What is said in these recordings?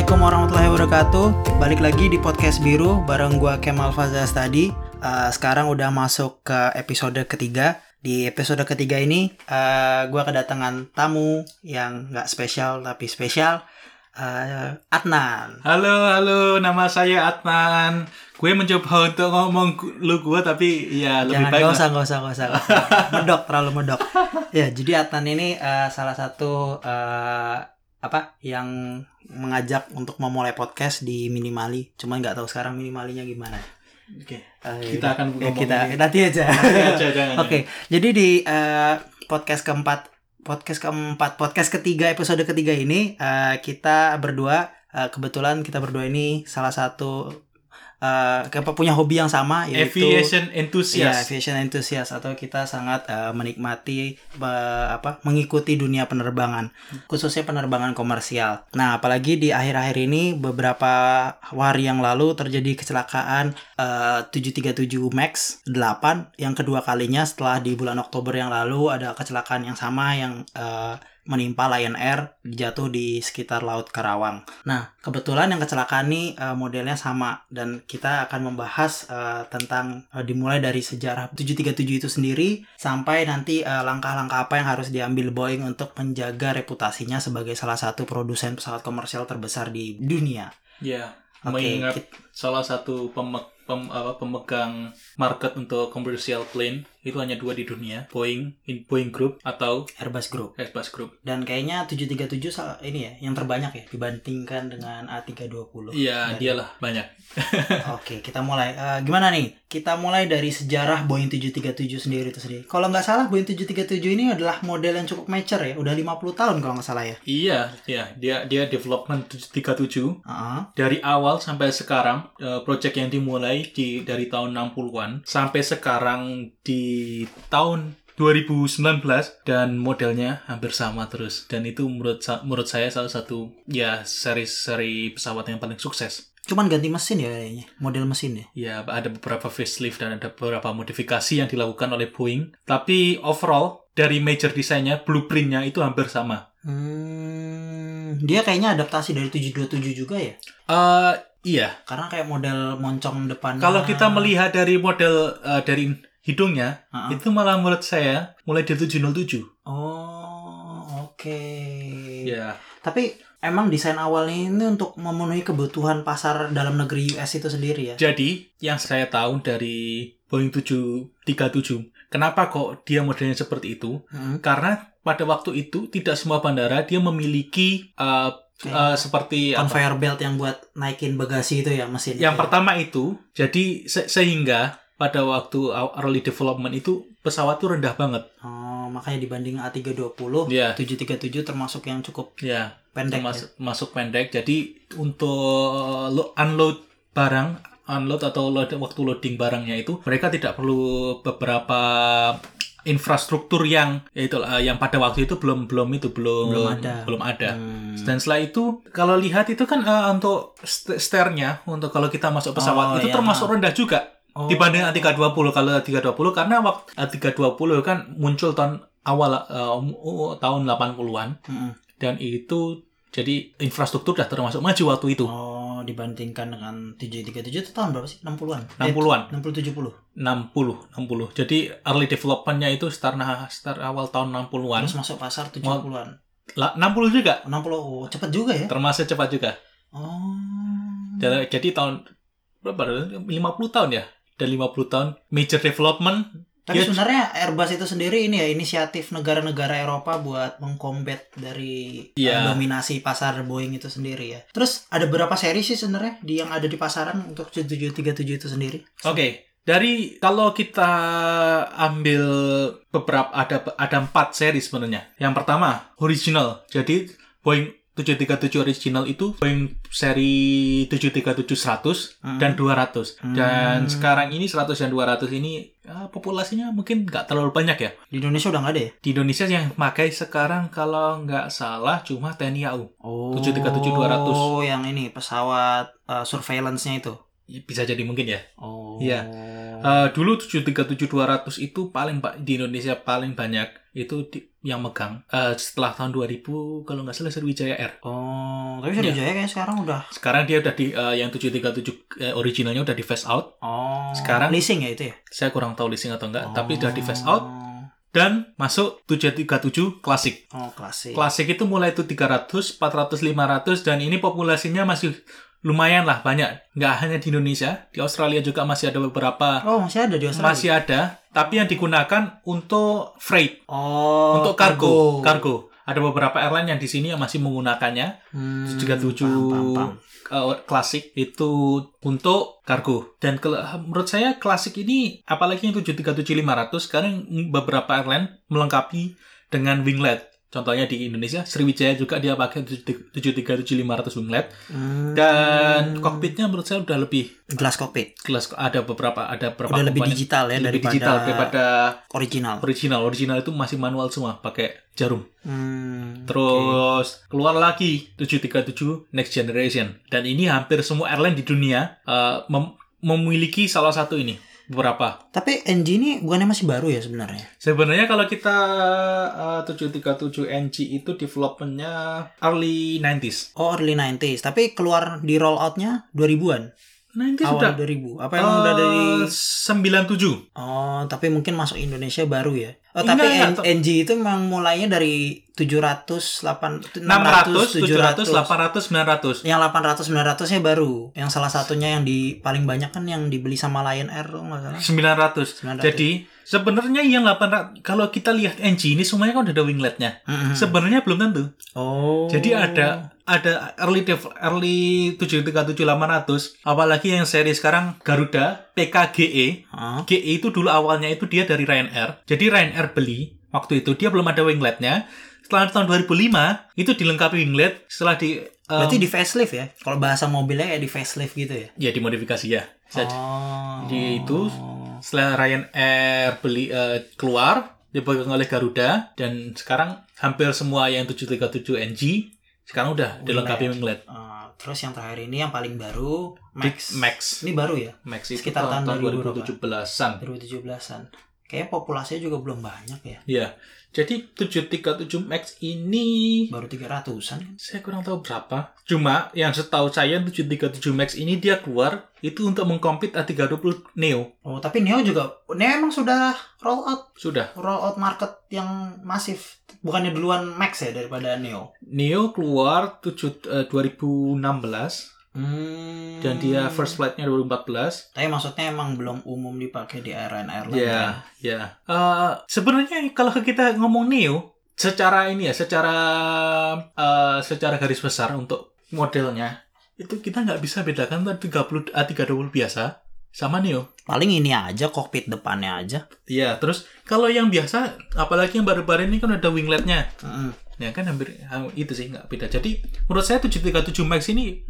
Assalamualaikum warahmatullahi wabarakatuh Balik lagi di Podcast Biru bareng gua Kemal Fazaz tadi Uh, Sekarang udah masuk ke episode ketiga Di episode ketiga ini uh, gua kedatangan tamu yang nggak spesial tapi spesial uh, Adnan Halo, halo, nama saya Adnan. Gue mencoba untuk ngomong lu gue tapi ya lebih Jangan, baik. gak lah. usah, gak usah, gak usah, gak usah. Medok, terlalu medok Ya, jadi Adnan ini uh, salah satu uh, apa yang mengajak untuk memulai podcast di Minimali Cuman nggak tahu sekarang Minimalinya gimana Oke, Eh, kita akan ya, kita ini. nanti aja. Nanti aja. Oke, jadi di eh, podcast keempat, podcast keempat, podcast ketiga episode ketiga ini eh, kita berdua eh, kebetulan kita berdua ini salah satu eh, kayak punya hobi yang sama yaitu Aviation enthusiast. aviation enthusiast atau kita sangat eh, menikmati eh, apa mengikuti dunia penerbangan, khususnya penerbangan komersial. Nah, apalagi di akhir-akhir ini beberapa hari yang lalu terjadi kecelakaan eh, 737 Max 8 yang kedua kalinya setelah di bulan Oktober yang lalu ada kecelakaan yang sama yang eh, menimpa Lion Air jatuh di sekitar Laut Karawang. Nah, kebetulan yang kecelakaan ini eh, modelnya sama dan kita akan membahas eh, tentang eh, dimulai dari sejarah 737 itu sendiri sampai nanti eh, langkah-langkah apa yang harus diambil Boeing untuk menjaga reputasinya sebagai salah satu produsen pesawat komersial terbesar di dunia. Ya, Oke, mengingat kit- salah satu peme- pem- apa, pemegang market untuk commercial plane itu hanya dua di dunia, Boeing, in Boeing Group atau Airbus Group. Airbus Group. Dan kayaknya 737 sal- ini ya yang terbanyak ya dibandingkan dengan A320. Iya, Dari- dialah banyak. Oke, kita mulai. Eh, gimana nih? Kita mulai dari sejarah Boeing 737 sendiri itu sendiri. Kalau nggak salah Boeing 737 ini adalah model yang cukup mature ya. Udah 50 tahun kalau nggak salah ya. Iya, iya, dia dia development 737 Heeh. dari awal sampai sekarang eh, project yang dimulai di dari tahun 60-an sampai sekarang di tahun 2019 dan modelnya hampir sama terus dan itu menurut menurut saya salah satu ya seri-seri pesawat yang paling sukses. Cuman ganti mesin ya kayaknya. Model mesin ya. Ya, ada beberapa facelift dan ada beberapa modifikasi yang dilakukan oleh Boeing. Tapi overall, dari major desainnya, blueprintnya itu hampir sama. Hmm, dia kayaknya adaptasi dari 727 juga ya. Eh iya, Karena kayak model moncong depan. kalau kita melihat dari model eh, dari hidungnya, Heeh. itu malah menurut saya mulai dari 707. Oh, oke. Ya, Tapi emang desain awalnya ini untuk memenuhi kebutuhan pasar dalam negeri US itu sendiri ya. jadi yang saya tahu dari Boeing 737, kenapa kok dia modelnya seperti itu? Hmm. Karena pada waktu itu tidak semua bandara dia memiliki eh, Kayak eh, seperti apa? conveyor belt yang buat naikin bagasi itu ya mesin. Yang itu ya? pertama itu, jadi se- sehingga pada waktu early development itu pesawat tuh rendah banget. Oh, makanya dibanding A320, Iya. 737 termasuk yang cukup Ya, pendek. masuk masuk pendek. Jadi untuk lo- unload barang, unload atau load, waktu loading barangnya itu mereka tidak perlu beberapa infrastruktur yang yaitu eh, yang pada waktu itu belum belum itu belum Belum ada. belum ada. Hmm. Dan setelah itu kalau lihat itu kan eh, untuk st- stairnya untuk kalau kita masuk pesawat Oh, itu iya. termasuk rendah juga. Oh. dibanding A320 kalau A320 karena waktu A320 kan muncul tahun awal um, uh, tahun 80-an Mm-mm. dan itu jadi infrastruktur sudah termasuk maju waktu itu Oh, dibandingkan dengan 737 itu tahun berapa sih? 60-an. 60-an. Eh, 60 70. 60 60 jadi early developmentnya itu start nah start awal tahun 60-an Terus masuk pasar 70-an. La- 60 juga 60 oh, cepet juga ya. termasuk cepat juga Oh. jadi, jadi tahun berapa 50 tahun ya dan 50 tahun major development Tapi dia- sebenarnya Airbus itu sendiri ini ya inisiatif negara-negara Eropa buat mengkombat dari eh, dominasi pasar Boeing itu sendiri ya. Terus ada berapa seri sih sebenarnya di yang ada di pasaran untuk 737 itu sendiri? Oke, dari kalau kita ambil beberapa ada ada empat seri sebenarnya. Yang pertama original. Jadi Boeing 737 original itu Boeing seri 737-100 Hmm. dan 200. Dan Hmm. sekarang ini 100 dan 200 ini ya, populasinya mungkin nggak terlalu banyak ya. Di Indonesia udah nggak ada ya? Di Indonesia yang pakai sekarang kalau nggak salah cuma TNI AU. Oh. 737-200. Oh, yang ini pesawat eh, surveillance-nya itu. Ya, Bisa jadi mungkin ya. Oh. Iya. Eh, dulu 737-200 itu paling pak di Indonesia paling banyak itu di- yang megang Eh, setelah tahun 2000 kalau nggak salah Sriwijaya Air. Oh, tapi Iya. Sriwijaya kayaknya sekarang udah. Sekarang dia udah di eh, yang 737 eh, originalnya udah di phase out. Oh. Sekarang- leasing ya itu ya. Saya kurang tahu leasing atau enggak, tapi udah di phase Oh. out dan masuk 737 klasik. Oh, klasik. Klasik itu mulai itu 300, 400, 500 dan ini populasinya masih lumayan lah banyak. Nggak hanya di Indonesia, di Australia juga masih ada beberapa Oh, masih ada di Australia. masih ada, tapi yang digunakan untuk freight, Oh, untuk kargo, kargo. Ada beberapa airline yang di sini yang masih menggunakannya. Hmm, 737 paham, paham, paham. uh, klasik itu untuk kargo. Dan ke- menurut saya klasik ini apalagi yang 737-500 sekarang beberapa airline melengkapi dengan winglet. Contohnya di Indonesia Sriwijaya juga dia pakai 737-500 winglet Hmm, dan kokpitnya menurut saya udah lebih glass cockpit. kelas ada beberapa ada beberapa Udah lebih digital ya lebih daripada digital daripada original. original. Original itu masih manual semua pakai jarum. Hmm, Terus keluar lagi 737 Next Generation dan ini hampir semua airline di dunia uh, mem- memiliki salah satu ini beberapa. Tapi NG ini bukannya masih baru ya sebenarnya? Sebenarnya kalau kita uh, 737 NG itu developmentnya early 90s. Oh, early 90s. Tapi keluar di rolloutnya 2000-an. 90s sudah Awal 2000. Apa emang udah dari... Eh, 97. Oh, tapi mungkin masuk Indonesia baru ya. Oh, Enggak, tapi enggak. NG itu memang mulainya dari 700, 800, 600, 700, 800, 900. Yang 800 900 nya baru. Yang salah satunya yang di paling banyak kan yang dibeli sama Lion Air tuh nggak salah. 900. 900. Jadi sebenarnya yang 800 kalau kita lihat NG ini semuanya kan udah ada wingletnya. Mm-mm. Sebenarnya belum tentu. Oh. Jadi ada ada early dev, early 737 800 apalagi yang seri sekarang Garuda PKGE. Hah? GE itu dulu awalnya itu dia dari Ryanair. Jadi Ryanair beli waktu itu dia belum ada wingletnya. Setelah tahun 2005 itu dilengkapi winglet setelah di um, Berarti di facelift ya? Kalau bahasa mobilnya kayak di facelift gitu ya? ya dimodifikasi ya. Jadi Oh. Di itu setelah Ryanair beli eh, keluar dipegang oleh Garuda dan sekarang hampir semua yang 737 NG sekarang udah dilengkapi winglet. Eh, terus yang terakhir ini yang paling baru Max. Max. Ini baru ya? Max itu Sekitar tahun, tahun 2017-an. 2017-an. Kayaknya populasinya juga belum banyak ya. Iya. Jadi 737 Max ini Baru 300-an kan? saya kurang tahu berapa. Cuma yang setahu saya 737 Max ini dia keluar itu untuk mengkompet A320 Neo. Oh, tapi Neo juga Neo emang sudah roll out Sudah. roll out market yang masif. Bukannya duluan Max ya daripada Neo. Neo keluar 7 eh, 2016 Hmm. dan dia first flight-nya 2014. Tapi maksudnya emang belum umum dipakai di airline-airline Ya, kan? ya. Eh, sebenarnya kalau kita ngomong Neo, secara ini ya, secara eh, secara garis besar untuk modelnya itu kita nggak bisa bedakan tuh 30 A320 biasa sama Neo. Paling ini aja kokpit depannya aja. Iya, terus kalau yang biasa, apalagi yang baru-baru ini kan ada wingletnya, Mm-mm. ya kan hampir ha- itu sih nggak beda. Jadi menurut saya 737 Max ini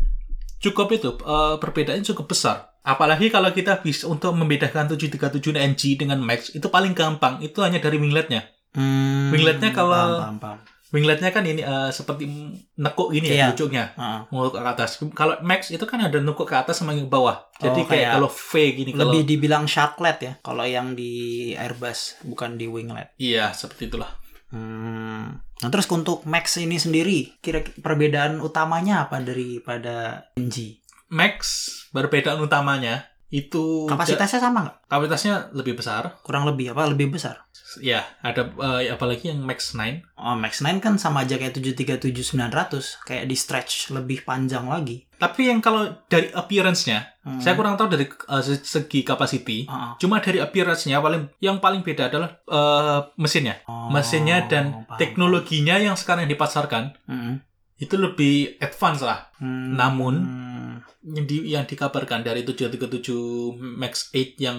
cukup itu eh, perbedaannya cukup besar. Apalagi kalau kita bisa untuk membedakan 737 NG dengan Max itu paling gampang itu hanya dari wingletnya. Hmm, Wingletnya kalau- paham, paham, paham. Wingletnya kan ini eh, seperti nekuk ini Iya. ya ujungnya, Heeh. nguluk ke atas. Kalau Max itu kan ada nekuk ke atas sama yang ke bawah. Jadi Oh, kayak, kayak kalau V gini kalau Lebih dibilang sharklet ya kalau yang di Airbus bukan di winglet. iya seperti itulah. Hmm. Nah terus untuk Max ini sendiri kira perbedaan utamanya apa daripada NG? Max perbedaan utamanya itu Kapasitasnya sama nggak? kapasitasnya lebih besar. Kurang lebih apa? Lebih besar? Ya, ada eh, apalagi yang Max 9. Oh Max 9 kan sama aja kayak 737-900 kayak di stretch lebih panjang lagi. Tapi yang kalau dari appearance-nya, Hmm. saya kurang tahu dari se- segi capacity. Heeh. Cuma dari appearance-nya paling yang paling beda adalah eh, mesinnya. Oh, Mesinnya dan paham. teknologinya yang sekarang dipasarkan Mm-mm. itu lebih advance lah. Hmm. Namun, Hmm. Yang, di, yang dikabarkan dari 737 Max 8 yang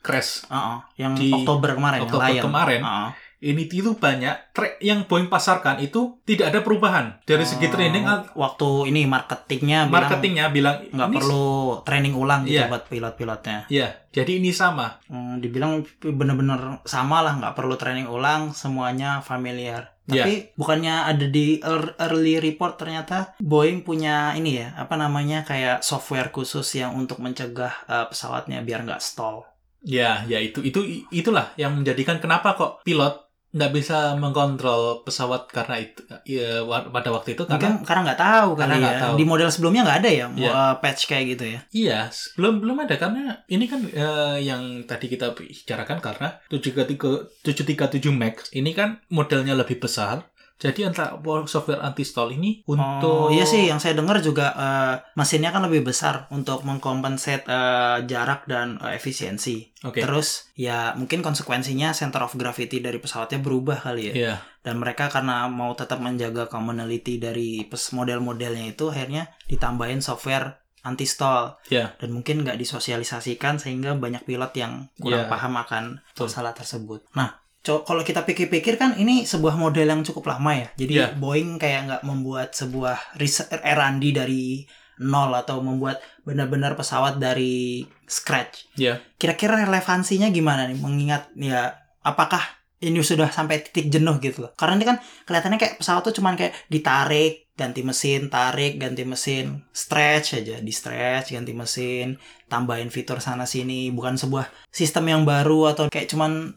crash Heeh, yang Di Oktober kemarin, Oktober yang Lion. kemarin. Heeh. Ini itu banyak track yang Boeing pasarkan itu tidak ada perubahan dari segi Oh, training al- waktu ini marketingnya marketingnya bilang nggak perlu training ulang gitu Iya. buat pilot-pilotnya. ya jadi ini sama Hmm, dibilang bener-bener sama lah nggak perlu training ulang semuanya familiar. Iya. Tapi bukannya ada di ear- early report ternyata Boeing punya ini ya apa namanya kayak software khusus yang untuk mencegah uh, pesawatnya biar nggak stall. ya ya itu itu itulah yang menjadikan kenapa kok pilot nggak bisa mengkontrol pesawat karena itu ya, pada waktu itu karena Mungkin karena nggak tahu Karena kali nggak ya. tahu. Di model sebelumnya nggak ada ya Iya. uh, patch kayak gitu ya. iya belum belum ada karena ini kan eh, yang tadi kita bicarakan karena 733 737 Max ini kan modelnya lebih besar jadi antara software anti stall ini Oh untuk iya sih, yang saya dengar juga eh, mesinnya kan lebih besar untuk mengkompensate eh, jarak dan eh, efisiensi. oke Terus ya mungkin konsekuensinya center of gravity dari pesawatnya berubah kali ya. iya Dan mereka karena mau tetap menjaga commonality dari pes- model-modelnya itu akhirnya ditambahin software anti stall iya dan mungkin nggak disosialisasikan sehingga banyak pilot yang kurang Iya. paham akan masalah tersebut. Nah, kalau kita pikir-pikir kan ini sebuah model yang cukup lama ya. Jadi Iya. Boeing kayak nggak membuat sebuah R&D dari nol atau membuat benar-benar pesawat dari scratch. iya Kira-kira relevansinya gimana nih mengingat ya apakah ini sudah sampai titik jenuh gitu loh. Karena ini kan kelihatannya kayak pesawat tuh cuman kayak ditarik, ganti mesin, tarik, ganti mesin, stretch aja, di stretch, ganti mesin, tambahin fitur sana sini, bukan sebuah sistem yang baru atau kayak cuman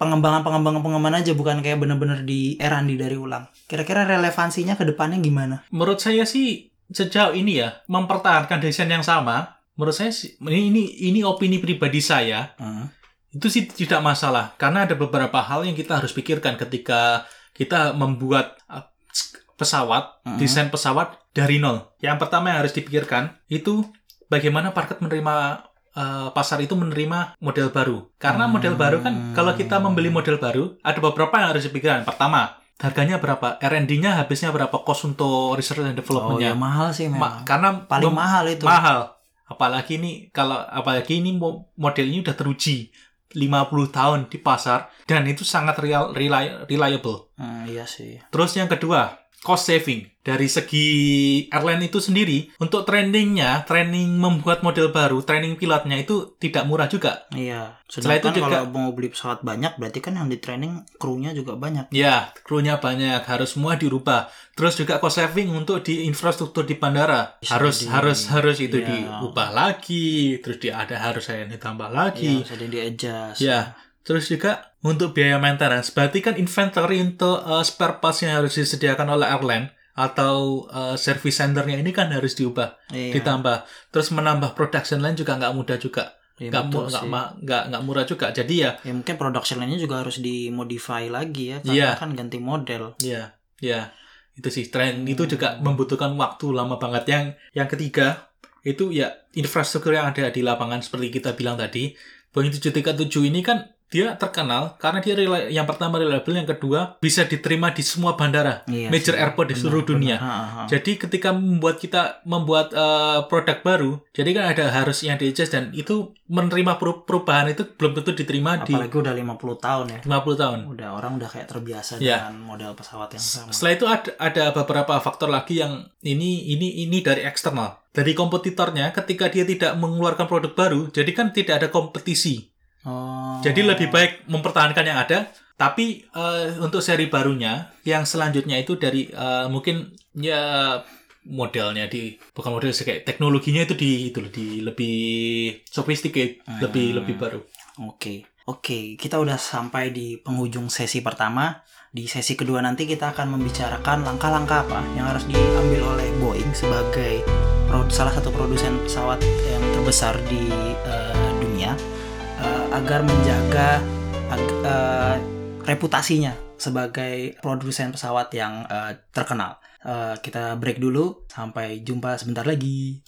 pengembangan-pengembangan pengembangan aja bukan kayak bener-bener di R&D dari ulang. Kira-kira relevansinya ke depannya gimana? menurut saya sih sejauh ini ya mempertahankan desain yang sama menurut saya sih ini ini, ini opini pribadi saya Hmm. itu sih tidak masalah karena ada beberapa hal yang kita harus pikirkan ketika kita membuat uh, pesawat Mhm. desain pesawat dari nol yang pertama yang harus dipikirkan itu bagaimana market menerima uh, pasar itu menerima model baru karena Hmm. model baru kan kalau kita membeli model baru ada beberapa yang harus dipikirkan pertama harganya berapa R&D-nya habisnya berapa cost untuk research and Oh development-nya ya mahal sih Ma- memang. karena Paling mahal itu. mahal apalagi ini kalau apalagi ini mo- model ini udah teruji 50 tahun di pasar dan itu sangat real, reli- reliable Hmm, iya sih. terus yang kedua cost saving dari segi airline itu sendiri untuk trainingnya training membuat model baru training pilotnya itu tidak murah juga Iya. Setelah itu juga- kalau mau beli pesawat banyak, berarti kan yang di training krunya juga banyak. ya krunya banyak harus semua dirubah terus juga cost saving untuk di infrastruktur di bandara Bisa harus jadi. harus harus itu Iya. diubah lagi terus dia ada harus saya ditambah Iya, lagi bisa di adjust. Ya, terus juga untuk biaya maintenance. Berarti kan inventory untuk uh, spare parts yang harus disediakan oleh airline atau uh, service centernya ini kan harus diubah, Iya. ditambah. Terus menambah production line juga nggak mudah juga, Iya, nggak mu- nggak nggak nggak murah juga. Jadi ya, Ya mungkin production line-nya juga harus dimodify lagi ya, karena Iya. kan ganti model. ya, ya itu sih tren itu juga Hmm. membutuhkan waktu lama banget. Yang yang ketiga itu ya infrastruktur yang ada di lapangan seperti kita bilang tadi. Boeing 737 ini kan dia terkenal karena dia rela- yang pertama reliable, yang kedua bisa diterima di semua bandara, Iya major sih. airport di Benar, seluruh benar. dunia. Ha, ha. Jadi ketika membuat kita membuat eh, produk baru, jadi kan ada harus yang di adjust dan itu menerima peru- perubahan itu belum tentu diterima di Apalagi udah 50 tahun ya. 50 tahun. Udah orang udah kayak terbiasa Iya. dengan model pesawat yang sama. Setelah itu ada, ada beberapa faktor lagi yang ini ini ini dari eksternal. Dari kompetitornya ketika dia tidak mengeluarkan produk baru, jadi kan tidak ada kompetisi. Oh. Jadi lebih baik mempertahankan yang ada, tapi eh, untuk seri barunya yang selanjutnya itu dari eh, mungkin ya modelnya di bukan model kayak teknologinya itu di itu di lebih sophisticated, Hmm. lebih lebih baru. Oke, oke, kita udah sampai di penghujung sesi pertama. Di sesi kedua nanti kita akan membicarakan langkah-langkah apa yang harus diambil oleh Boeing sebagai salah satu produsen pesawat yang terbesar di eh, dunia eh, agar menjaga ag- eh, reputasinya sebagai produsen pesawat yang eh, terkenal. Eh, kita break dulu, sampai jumpa sebentar lagi.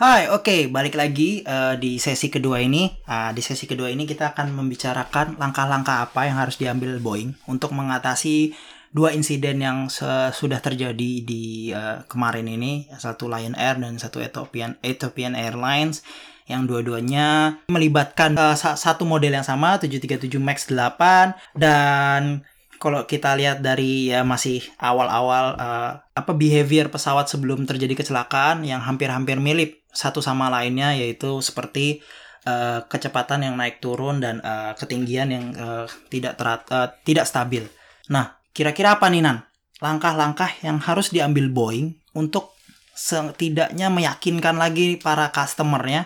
Hai, oke, balik lagi eh, di sesi kedua ini. Ah, di sesi kedua ini kita akan membicarakan langkah-langkah apa yang harus diambil Boeing untuk mengatasi dua insiden yang sudah terjadi di eh, kemarin ini, satu Lion Air dan satu Ethiopian Ethiopian Airlines yang dua-duanya melibatkan sa- satu model yang sama 737 Max 8 dan kalau kita lihat dari ya masih awal-awal eh, apa behavior pesawat sebelum terjadi kecelakaan yang hampir-hampir mirip satu sama lainnya yaitu seperti eh, kecepatan yang naik turun dan eh, ketinggian yang eh, tidak terat, eh, tidak stabil. Nah, kira-kira apa nih Nan? Langkah-langkah yang harus diambil Boeing untuk setidaknya meyakinkan lagi para customernya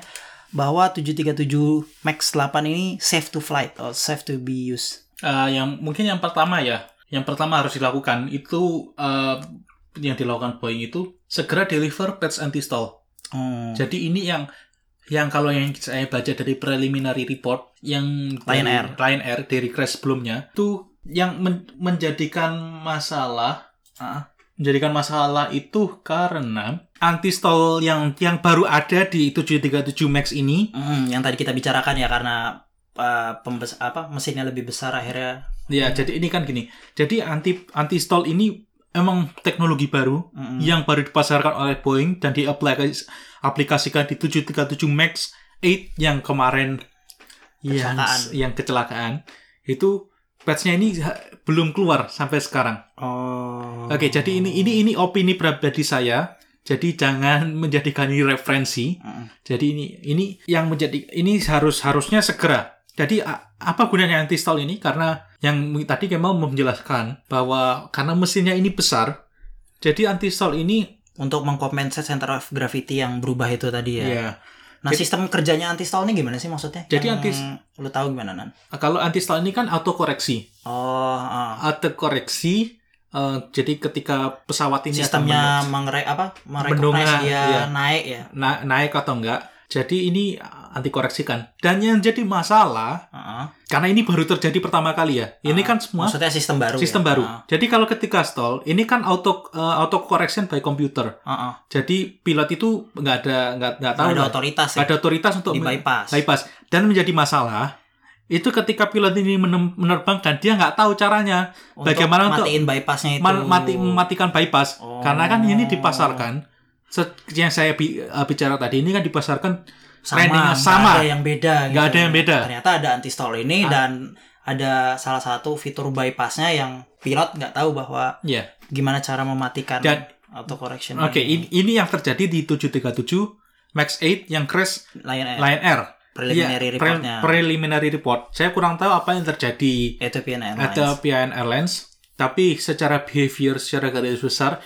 bahwa 737 Max 8 ini safe to flight atau safe to be used. Eh, yang mungkin yang pertama ya, yang pertama harus dilakukan itu eh, yang dilakukan Boeing itu segera deliver patch anti-stall. Oh. Jadi ini yang yang kalau yang saya baca dari preliminary report yang Lion dari Air. Lion Air dari crash sebelumnya itu yang men- menjadikan masalah Ah. menjadikan masalah itu karena anti-stall yang yang baru ada di 737 Max ini Hmm, yang tadi kita bicarakan ya karena uh, pembes apa mesinnya lebih besar akhirnya. ya jadi ini kan gini jadi anti anti stall ini emang teknologi baru Mm-mm. yang baru dipasarkan oleh Boeing dan diaplikasikan di 737 Max 8 yang kemarin yang Kecelakaan. yang kecelakaan itu patch-nya ini belum keluar sampai sekarang. Oh. Oke, jadi ini ini ini opini pribadi saya. Jadi jangan menjadikan ini referensi. Mm-mm. Jadi ini ini yang menjadi ini harus harusnya segera. Jadi apa gunanya anti stall ini? Karena yang tadi Kemal menjelaskan bahwa karena mesinnya ini besar, jadi anti stall ini Untuk mengkompensasi center of gravity yang berubah itu tadi ya. ya Nah, Jadi- sistem kerjanya anti stall ini gimana sih maksudnya? Jadi Yang anti- lu tahu gimana Nan? kalau anti stall ini kan autokoreksi. Oh, ah. Autokoreksi eh, jadi ketika pesawat ini sistemnya men- mengre apa Mendongak, dia iya. naik ya. na- naik atau enggak. Jadi ini anti koreksikan. Dan yang jadi masalah Heeh. karena ini baru terjadi pertama kali ya. Ini Ah, kan semua Maksudnya sistem baru. sistem ya? baru. Ah, Jadi kalau ketika stall, ini kan auto uh, auto correction by computer. ah, ah. Jadi pilot itu nggak ada nggak nggak tahu Nggak ada otoritas ya. Nggak ada otoritas untuk di bypass. bypass. Dan menjadi masalah itu ketika pilot ini menerbangkan dia nggak tahu caranya Untuk bagaimana untuk matiin bypassnya itu. ma- mati mematikan bypass Oh. karena kan ini dipasarkan yang saya bi- uh, bicara tadi ini kan dipasarkan sama, sama. ada yang beda. gitu. Nggak ada yang beda. Ternyata ada anti stall ini Ah. dan ada salah satu fitur bypassnya yang pilot nggak tahu bahwa ya gimana cara mematikan Dan- auto correction. oke ini, ini yang terjadi di 737 Max 8 yang crash Lion Air. Lion Air preliminary Iya, pre- reportnya. preliminary report. Saya kurang tahu apa yang terjadi Ethiopian Airlines. PIN Airlines, tapi secara behavior, secara garis besar,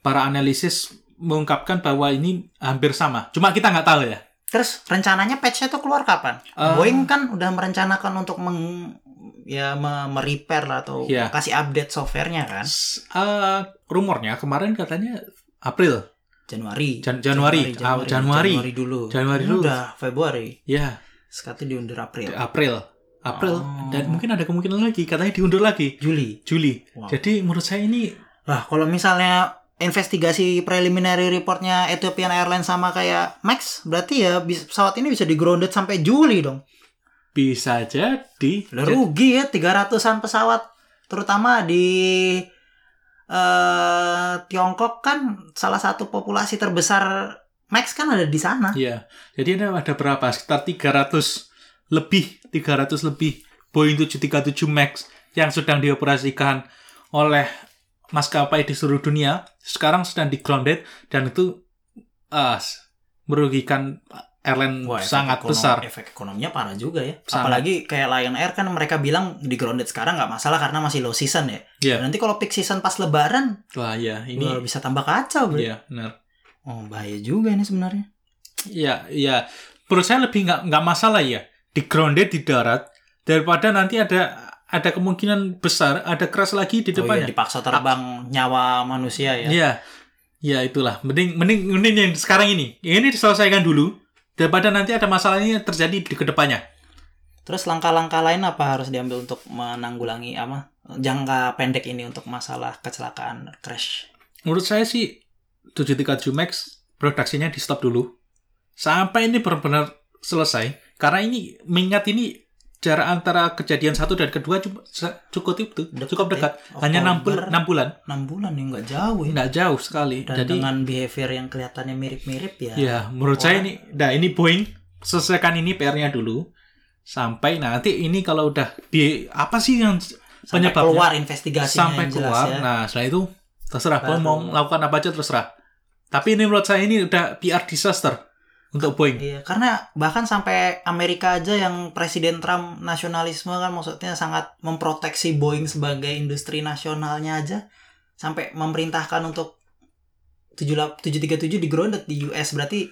para analisis mengungkapkan bahwa ini hampir sama. Cuma kita nggak tahu ya. Terus rencananya patch-nya tuh keluar kapan? Eh, Boeing kan udah merencanakan untuk meng ya me- merepair lah atau Iya. kasih update softwarenya kan eh, rumornya kemarin katanya April, Januari Jan- Januari, ah, Januari. Januari dulu Januari dulu. udah Februari ya sekarang diundur April April, April, Oh. dan mungkin ada kemungkinan lagi katanya diundur lagi Juli Juli. Wow. Jadi menurut saya ini Wah, kalau misalnya investigasi preliminary reportnya Ethiopian Airlines sama kayak Max, berarti ya pesawat ini bisa di grounded sampai Juli dong. bisa jadi Lah, rugi ya 300-an pesawat terutama di eh Tiongkok kan salah satu populasi terbesar Max kan ada di sana. Iya. Jadi ada ada berapa? Sekitar 300 lebih, 300 lebih Boeing 737 Max yang sedang dioperasikan oleh maskapai di seluruh dunia sekarang sedang di grounded dan itu ah, merugikan airline Wah, sangat ekonom- besar. Efek ekonominya parah juga ya. Sangat. Apalagi kayak Lion Air kan mereka bilang di grounded sekarang nggak masalah karena masih low season ya. Iya. Nanti kalau peak season pas Lebaran, Wah, ya ini ini bisa tambah kacau. Bro. iya benar. Oh bahaya juga ini sebenarnya. Iya, iya. Menurut saya lebih nggak nggak masalah ya di grounded di darat daripada nanti ada ada kemungkinan besar ada crash lagi di Oh iya, depannya. dipaksa terbang nyawa manusia ya. Iya. Ya itulah. Mending mending mending yang sekarang ini. Ini diselesaikan dulu daripada nanti ada masalah ini terjadi di ke depannya. Terus langkah-langkah lain apa harus diambil untuk menanggulangi apa jangka pendek ini untuk masalah kecelakaan crash? Menurut saya sih 737 Max produksinya di stop dulu sampai ini benar-benar selesai. Karena ini mengingat ini jarak antara kejadian satu dan kedua se- cukup itu Dekat cukup ya. dekat hanya enam Oktober. bul- enam bulan 6 bulan ya nggak jauh ya. nggak jauh sekali Dan jadi dengan behavior yang kelihatannya mirip-mirip ya. ya menurut saya ini nah ini Boeing selesaikan ini PR-nya dulu sampai nanti ini kalau udah di apa sih yang Sampai penyebabnya keluar investigasinya sampai yang jelas keluar ya. nah setelah itu terserah Boeing mau Baru. melakukan apa aja terserah tapi ini menurut saya ini udah PR disaster untuk Boeing Iya, karena bahkan sampai Amerika aja yang Presiden Trump nasionalisme kan maksudnya sangat memproteksi Boeing sebagai industri nasionalnya aja sampai memerintahkan untuk 78 737 di grounded di US berarti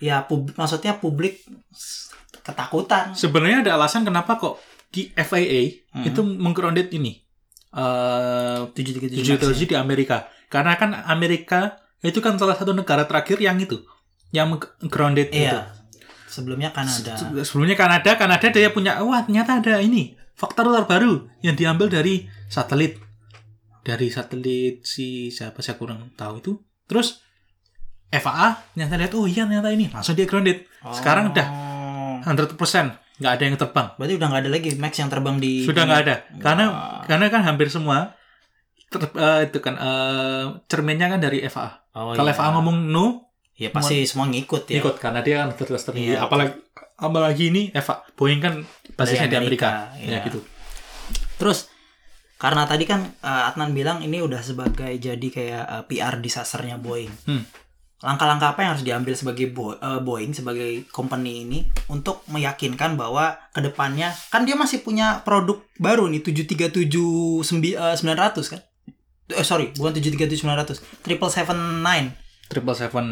ya pub, maksudnya publik ketakutan. sebenarnya ada alasan kenapa kok di FAA Hmm. itu menggrounded ini eh 737 Max ya? di Amerika. Karena kan Amerika itu kan salah satu negara terakhir yang itu yang grounded itu. Iya. Sebelumnya Kanada. Se- Sebelumnya Kanada, Kanada dia punya wah ternyata ada ini faktor terbaru yang diambil dari satelit. Dari satelit si siapa saya kurang tahu itu. Terus FAA ternyata lihat oh iya ternyata ini langsung dia grounded. Sekarang udah Oh. 100% nggak ada yang terbang. Berarti udah nggak ada lagi Max yang terbang di Sudah nggak ada. Karena Wah. karena kan hampir semua ter- eh, itu kan eh, cerminnya kan dari FAA. Oh, Kalau iya. FAA ngomong no, ya pasti semua ngikut ya. ikut karena dia kan terus tertinggi. Iya. Apalagi apalagi ini Eva Boeing kan basisnya di Amerika, Amerika, ya iya. gitu. Terus karena tadi kan eh, Adnan bilang ini udah sebagai jadi kayak eh, PR disasternya Boeing. Hmm. Langkah-langkah apa yang harus diambil sebagai Bo- eh, Boeing sebagai company ini untuk meyakinkan bahwa ke depannya kan dia masih punya produk baru nih 737 sembi- eh, 900 kan? Eh sorry, bukan 737 900, 7779. Triple Seven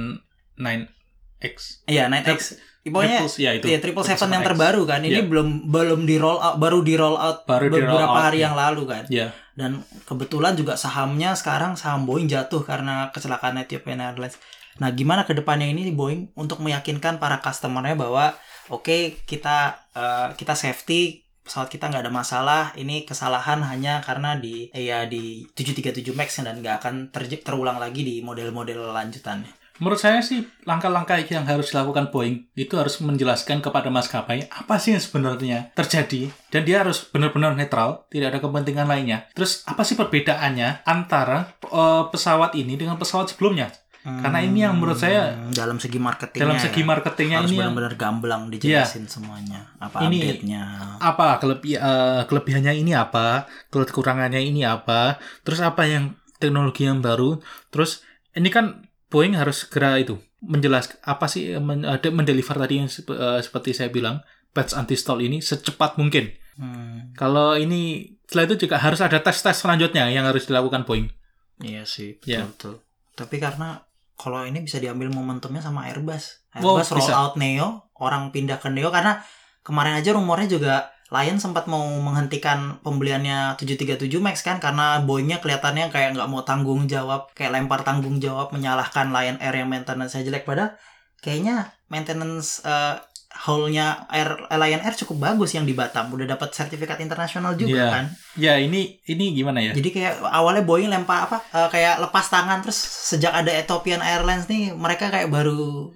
Nine X. Iya, 9X. Pokoknya Triple- ya itu. Iya, triple seven yang 777X. terbaru kan. Ini Iya. belum belum di roll out, baru di roll out Baru di roll beberapa out, hari ya. yang lalu kan. Ya, Dan kebetulan juga sahamnya sekarang saham Boeing jatuh karena kecelakaan Ethiopian Airlines. Nah, gimana ke depannya ini Boeing untuk meyakinkan para customernya bahwa oke kita eh, kita safety pesawat kita nggak ada masalah. Ini kesalahan hanya karena di eh, ya di 737 Max dan nggak akan terj- terulang lagi di model-model lanjutannya. Menurut saya sih langkah-langkah yang harus dilakukan Boeing itu harus menjelaskan kepada maskapai apa sih yang sebenarnya terjadi dan dia harus benar-benar netral, tidak ada kepentingan lainnya. Terus apa sih perbedaannya antara eh, pesawat ini dengan pesawat sebelumnya? Karena ini yang menurut saya Hmm, dalam segi marketingnya Dalam segi ya. marketingnya harus ini yang benar-benar gamblang dijelasin semuanya apa Ini- update-nya apa kelebi eh, kelebihannya ini apa kekurangannya ini apa terus apa yang teknologi yang baru terus ini kan Boeing harus segera itu menjelaskan apa sih men, ada mendeliver tadi yang sep- eh, seperti saya bilang patch anti stall ini secepat mungkin. Hmm, kalau ini setelah itu juga harus ada tes tes selanjutnya yang harus dilakukan Boeing. Iya sih betul Ya. betul tapi karena kalau ini bisa diambil momentumnya sama Airbus. Oh, Airbus roll bisa. out Neo orang pindah ke Neo karena kemarin aja rumornya juga Lion sempat mau menghentikan pembeliannya 737 Max kan? Karena Boeingnya kelihatannya kayak nggak mau tanggung jawab kayak lempar tanggung jawab menyalahkan Lion Air yang maintenance jelek. Padahal kayaknya maintenance eh, hall-nya Air Lion Air cukup bagus yang di Batam. Udah dapat sertifikat internasional juga Iya. kan? Ya ini ini gimana ya? Jadi kayak awalnya Boeing lempar apa eh, kayak lepas tangan terus sejak ada Ethiopian Airlines nih mereka kayak baru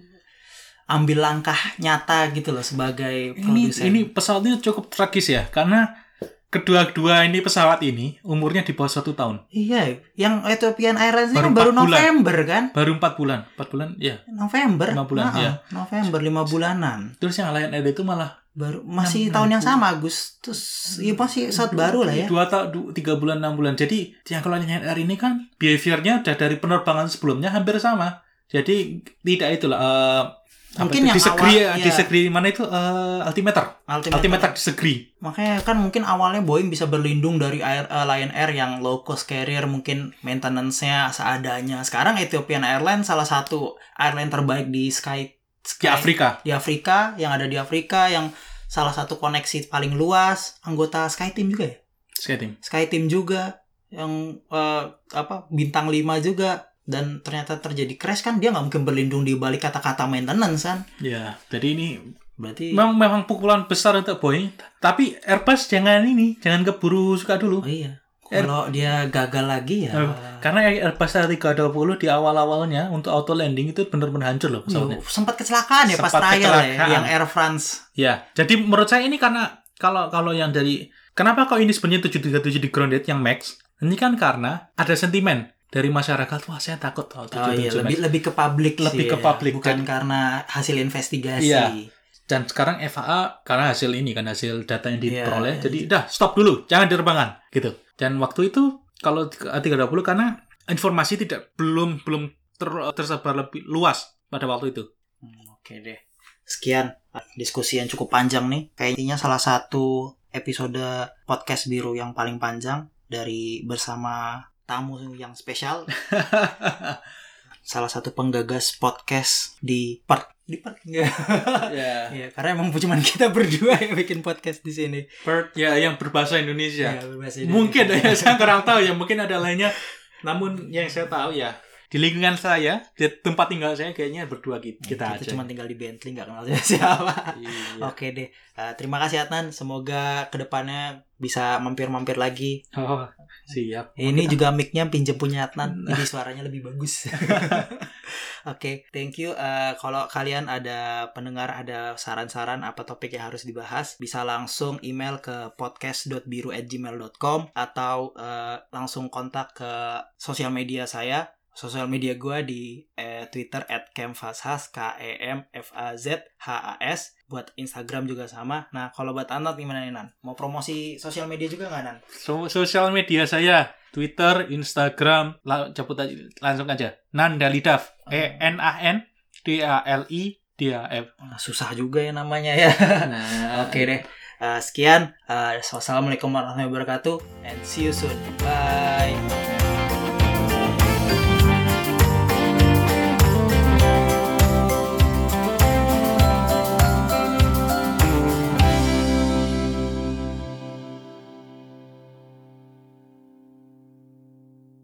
ambil langkah nyata gitu loh sebagai ini produsen. ini ini cukup tragis ya karena kedua-dua ini pesawat ini umurnya di bawah satu tahun Iya, yang Ethiopian Airlines ini Baru kan baru empat bulan. November kan? baru empat bulan empat bulan ya November. Lima bulan, Nah, iya. November lima bulanan. terus yang Lion Air itu malah Baru masih Enam- tahun yang enam sama Agustus. Iya masih saat baru lah ya. dua tahun tiga bulan enam bulan jadi yang kalau Lion Air ini kan behaviornya udah dari penerbangan sebelumnya hampir sama jadi tidak itulah apa Mungkin yang disagree awal, iya. disagree mana itu eh, altimeter Ultimate. altimeter disagree Makanya kan mungkin awalnya Boeing bisa berlindung dari Air, eh, Lion Air yang low cost carrier mungkin maintenance-nya seadanya. Sekarang Ethiopian Airlines salah satu airline terbaik di Sky, di Sky Afrika. di Afrika yang ada di Afrika yang salah satu koneksi paling luas anggota SkyTeam juga ya? SkyTeam. SkyTeam juga yang eh, apa bintang 5 juga dan ternyata terjadi crash kan dia nggak mungkin berlindung di balik kata-kata maintenance kan? Ya jadi ini berarti memang memang pukulan besar untuk Boeing. Tapi Airbus jangan ini jangan keburu suka dulu. Oh iya. Kalau dia gagal lagi ya. Eh, karena Airbus A320 di awal-awalnya untuk auto landing itu benar-benar hancur loh pesawatnya. Sempat kecelakaan ya pas Sempat trial ya yang Air France. Ya, jadi menurut saya ini karena kalau kalau yang dari kenapa kok ini sebenarnya 737 di grounded yang Max? Ini kan karena ada sentimen dari masyarakat, wah saya takut oh, 737 oh iya Max. lebih lebih ke publik Lebih sih ke ya. publik, bukan dan- karena hasil investigasi Iya. Dan sekarang FAA karena hasil ini kan hasil data yang Iya, diperoleh, iya. jadi udah stop dulu, jangan diterbangan gitu. Dan waktu itu kalau A320 karena informasi tidak belum belum ter- tersebar lebih luas pada waktu itu. Hmm, Oke deh. Sekian diskusi yang cukup panjang nih. Kayaknya salah satu episode podcast biru yang paling panjang dari bersama tamu yang spesial. salah satu penggagas podcast di part di part enggak. Ya. ya, karena emang cuma kita berdua yang bikin podcast di sini. Perth ya yang berbahasa Indonesia. Ya, berbahasa Indonesia. Mungkin ya saya kurang tahu ya, mungkin ada lainnya. Namun yang saya tahu ya di lingkungan saya, di tempat tinggal saya kayaknya berdua kita, kita, kita aja. cuma tinggal di Bentley nggak kenal siapa. Iya. Oke deh, Eh, terima kasih Adnan. Semoga ke depannya bisa mampir-mampir lagi. Oh, siap. Ini juga mic-nya pinjem punya Adnan, jadi suaranya lebih bagus. Oke, thank you. Eh, kalau kalian ada pendengar ada saran-saran apa topik yang harus dibahas, bisa langsung email ke podcast.biru@gmail.com atau eh, langsung kontak ke sosial media saya. Sosial media gue di eh, Twitter at @kemfashas k e m f a z h a s. Buat Instagram juga sama. Nah, kalau buat Anat gimana nih Nan? Mau promosi sosial media juga nggak Nan? So, sosial media saya Twitter, Instagram, la- cabut aja, langsung aja. Nandalidaf, E N A N D A L I D A F. Wah, susah juga ya namanya ya. Nah, Oke deh. Uh, sekian. Uh, wassalamualaikum warahmatullahi wabarakatuh. And see you soon. Bye.